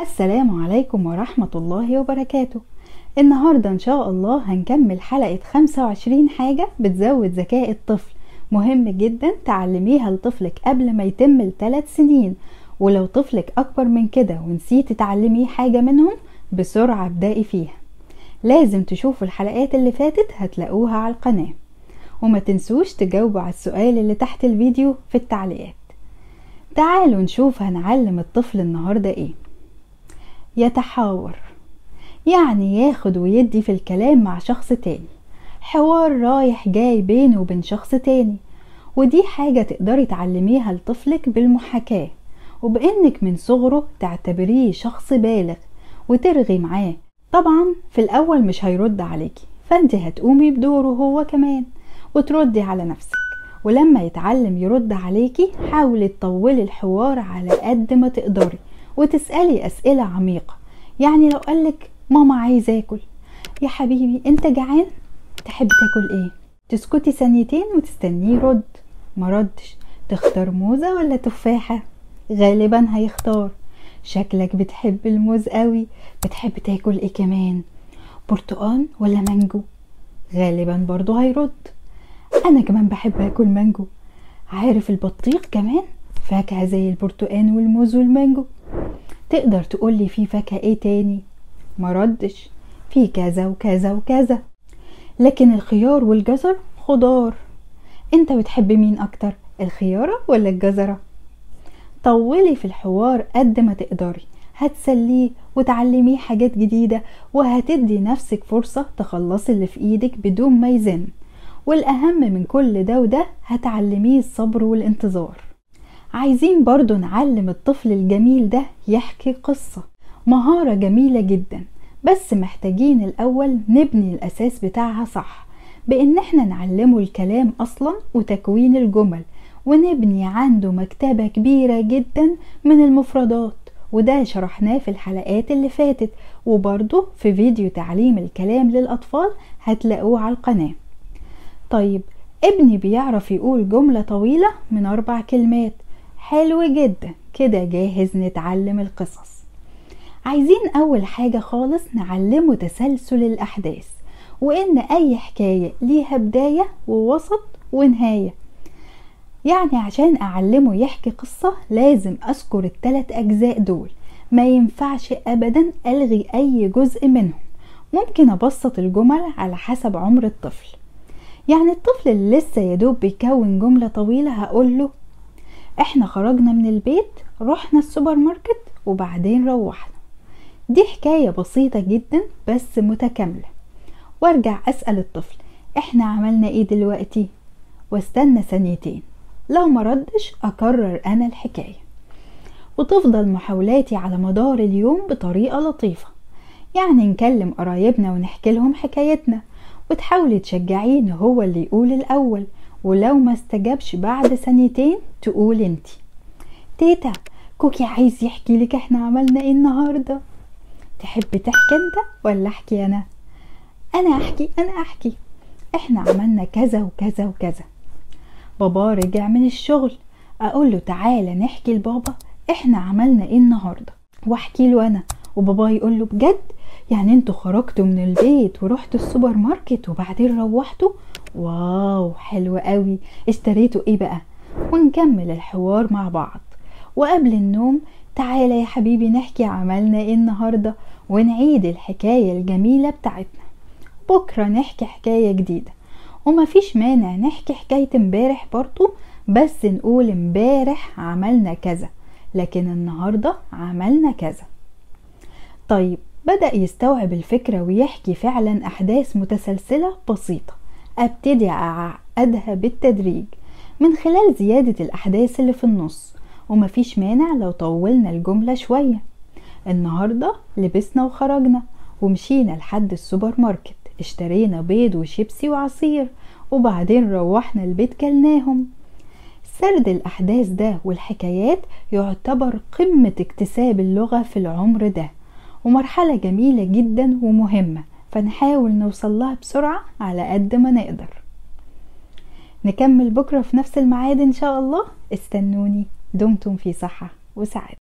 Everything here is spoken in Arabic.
السلام عليكم ورحمة الله وبركاته. النهاردة إن شاء الله هنكمل حلقة 25 حاجة بتزود ذكاء الطفل. مهم جدا تعلميها لطفلك قبل ما يتم الثلاث سنين. ولو طفلك أكبر من كده ونسيتي تعلميه حاجة منهم بسرعة ابدأي فيها. لازم تشوفوا الحلقات اللي فاتت هتلاقوها على القناة. وما تنسوش تجاوبوا على السؤال اللي تحت الفيديو في التعليقات. تعالوا نشوف هنعلم الطفل النهاردة إيه. يتحاور. يعني ياخد ويدي في الكلام مع شخص تاني. حوار رايح جاي بينه وبين شخص تاني. ودي حاجة تقدري تعلميها لطفلك بالمحاكاة. وبإنك من صغره تعتبريه شخص بالغ وترغي معاه. طبعا في الأول مش هيرد عليكي. فانت هتقومي بدوره هو كمان. وتردي على نفسك. ولما يتعلم يرد عليكي حاولي تطولي الحوار على قد ما تقدري. وتسألي أسئلة عميقة. يعني لو قالك ماما عايز آكل. يا حبيبي أنت جعان؟ تحب تاكل إيه؟ تسكتي ثانيتين وتستنيه يرد. ما ردش. تختار موزة ولا تفاحة؟ غالبا هيختار. شكلك بتحب الموز قوي. بتحب تاكل إيه كمان؟ برتقان ولا مانجو؟ غالبا برضو هيرد. أنا كمان بحب آكل مانجو. عارف البطيخ كمان؟ فاكهة زي البرتقان والموز والمانجو. تقدر تقولي في فاكهة إيه تاني؟ ما ردش. في كذا وكذا وكذا. لكن الخيار والجزر خضار. أنت بتحب مين أكتر الخيارة ولا الجزرة؟ طولي في الحوار قد ما تقدري. هتسليه وتعلميه حاجات جديدة وهتدي نفسك فرصة تخلصي اللي في إيدك بدون ما يزن. والأهم من كل ده وده هتعلميه الصبر والانتظار. عايزين برضو نعلم الطفل الجميل ده يحكي قصة. مهارة جميلة جدا بس محتاجين الأول نبني الأساس بتاعها صح بإن إحنا نعلمه الكلام أصلا وتكوين الجمل ونبني عنده مكتبة كبيرة جدا من المفردات وده شرحناه في الحلقات اللي فاتت. وبرضه في فيديو تعليم الكلام للأطفال هتلاقوه على القناة. طيب ابني بيعرف يقول جملة طويلة من أربع كلمات حلو جدا. كده جاهز نتعلم القصص. عايزين أول حاجة خالص نعلمه تسلسل الأحداث وإن أي حكاية ليها بداية ووسط ونهاية. يعني عشان أعلمه يحكي قصة لازم أذكر التلات أجزاء دول. ما ينفعش أبدا ألغي أي جزء منهم. ممكن أبسط الجمل على حسب عمر الطفل. يعني الطفل اللي لسه يدوب بيكون جملة طويلة هقوله إحنا خرجنا من البيت رحنا السوبر ماركت وبعدين روحنا. دي حكاية بسيطة جدا بس متكاملة. وارجع أسأل الطفل إحنا عملنا إيه دلوقتي؟ واستنى ثانيتين. لو مردش أكرر أنا الحكاية. وتفضل محاولاتي على مدار اليوم بطريقة لطيفة. يعني نكلم قرايبنا ونحكي لهم حكايتنا. وتحاولي تشجعيه إن هو اللي يقول الأول. ولو ما استجابش بعد ثانيتين تقول انتي تيتا كوكي عايز يحكي لك إحنا عملنا إيه النهارده؟ تحب تحكي انت ولا احكي أنا؟ أنا احكي أنا احكي. إحنا عملنا كذا وكذا وكذا. بابا رجع من الشغل. أقول له تعالى نحكي لبابا إحنا عملنا إيه النهارده؟ واحكي له أنا. وبابا يقول له بجد؟ يعني أنتوا خرجتوا من البيت ورحتوا السوبر ماركت وبعدين روحتوا؟ واو حلو قوي. اشتريتوا إيه بقى؟ ونكمل الحوار مع بعض. وقبل النوم تعالى يا حبيبي نحكي عملنا إيه النهاردة ونعيد الحكاية الجميلة بتاعتنا. بكرة نحكي حكاية جديدة. ومفيش مانع نحكي حكاية امبارح برضو بس نقول امبارح عملنا كذا لكن النهاردة عملنا كذا. طيب بدأ يستوعب الفكرة ويحكي فعلا أحداث متسلسلة بسيطة. أبتدي أعقدها بالتدريج من خلال زيادة الأحداث اللي في النص ومفيش مانع لو طولنا الجملة شوية. النهاردة لبسنا وخرجنا ومشينا لحد السوبر ماركت. اشترينا بيض وشيبسي وعصير وبعدين روحنا البيت كلناهم. سرد الأحداث ده والحكايات يعتبر قمة اكتساب اللغة في العمر ده. ومرحلة جميلة جدا ومهمة فنحاول نوصلها بسرعة على قد ما نقدر. نكمل بكرة في نفس الميعاد إن شاء الله. استنوني دمتم في صحة وسعادة.